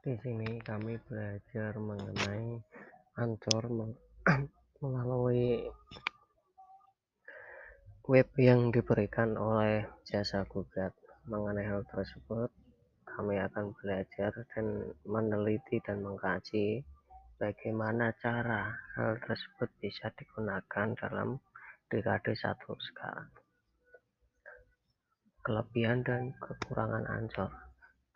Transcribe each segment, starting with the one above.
Di sini kami belajar mengenai Anchor melalui web yang diberikan oleh jasa gugat. Mengenai hal tersebut, kami akan belajar dan meneliti dan mengkaji bagaimana cara hal tersebut bisa digunakan dalam dekade satu sekarang. Kelebihan dan kekurangan Anchor.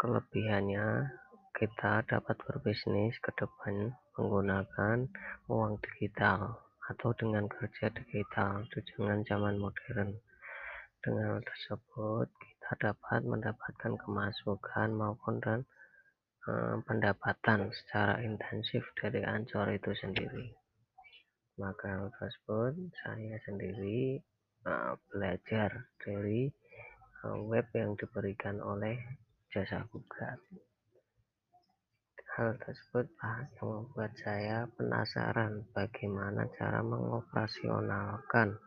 Kelebihannya kita dapat berbisnis ke depan menggunakan uang digital atau dengan kerja digital dengan zaman modern. Dengan hal tersebut, kita dapat mendapatkan kemasukan maupun dan eh, pendapatan secara intensif dari Ancor itu sendiri. Maka hal tersebut saya sendiri eh, belajar dari eh, web yang diberikan oleh jasa gugat hal tersebut yang membuat saya penasaran bagaimana cara mengoperasionalkan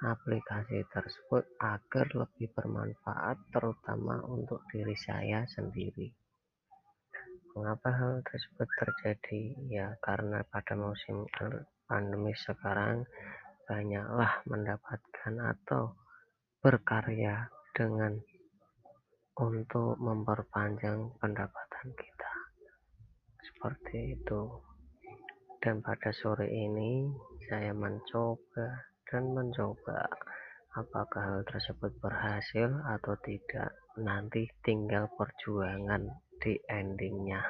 aplikasi tersebut agar lebih bermanfaat terutama untuk diri saya sendiri. Mengapa hal tersebut terjadi? Ya karena pada musim pandemi sekarang banyaklah mendapatkan atau berkarya dengan untuk memperpanjang pendapatan kita seperti itu. Dan pada sore ini saya mencoba dan mencoba apakah hal tersebut berhasil atau tidak. Nanti tinggal perjuangan di endingnya.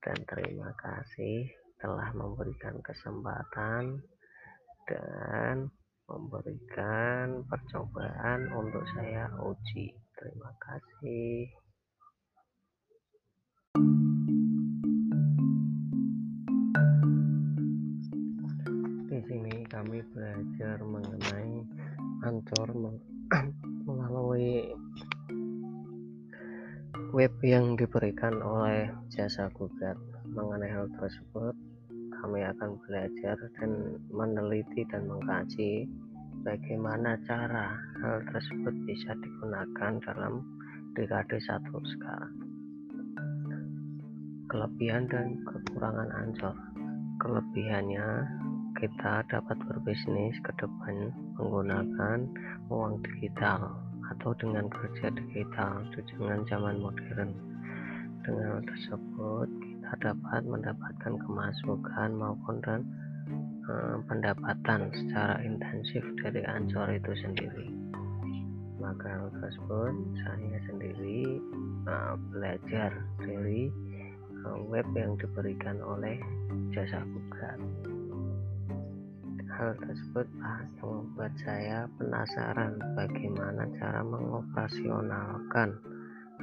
Dan terima kasih telah memberikan kesempatan dan memberikan percobaan untuk saya uji. Terima kasih kami belajar mengenai Anchor melalui web yang diberikan oleh jasa gugat. Mengenai hal tersebut, kami akan belajar dan meneliti dan mengkaji bagaimana cara hal tersebut bisa digunakan dalam dekade satu sekarang. Kelebihan dan kekurangan Anchor. Kelebihannya kita dapat berbisnis ke depan menggunakan uang digital atau dengan kerja digital dengan zaman modern. Dengan hal tersebut, kita dapat mendapatkan kemasukan maupun dan eh, pendapatan secara intensif dari Ancor itu sendiri. Maka hal tersebut saya sendiri eh, belajar dari eh, web yang diberikan oleh jasa gugat hal tersebut yang membuat saya penasaran bagaimana cara mengoperasionalkan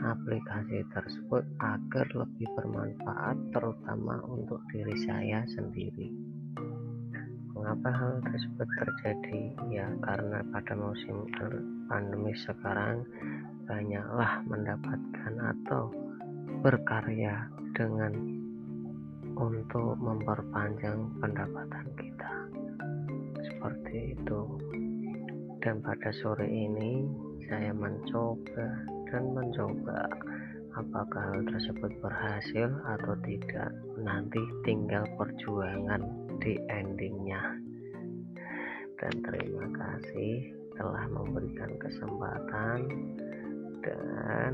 aplikasi tersebut agar lebih bermanfaat terutama untuk diri saya sendiri. Mengapa hal tersebut terjadi? Ya karena pada musim pandemi sekarang banyaklah mendapatkan atau berkarya dengan untuk memperpanjang pendapatan kita seperti itu. Dan pada sore ini saya mencoba dan mencoba apakah hal tersebut berhasil atau tidak. Nanti tinggal perjuangan di endingnya. Dan terima kasih telah memberikan kesempatan dan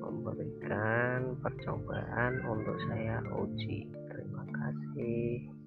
memberikan percobaan untuk saya uji. Terima kasih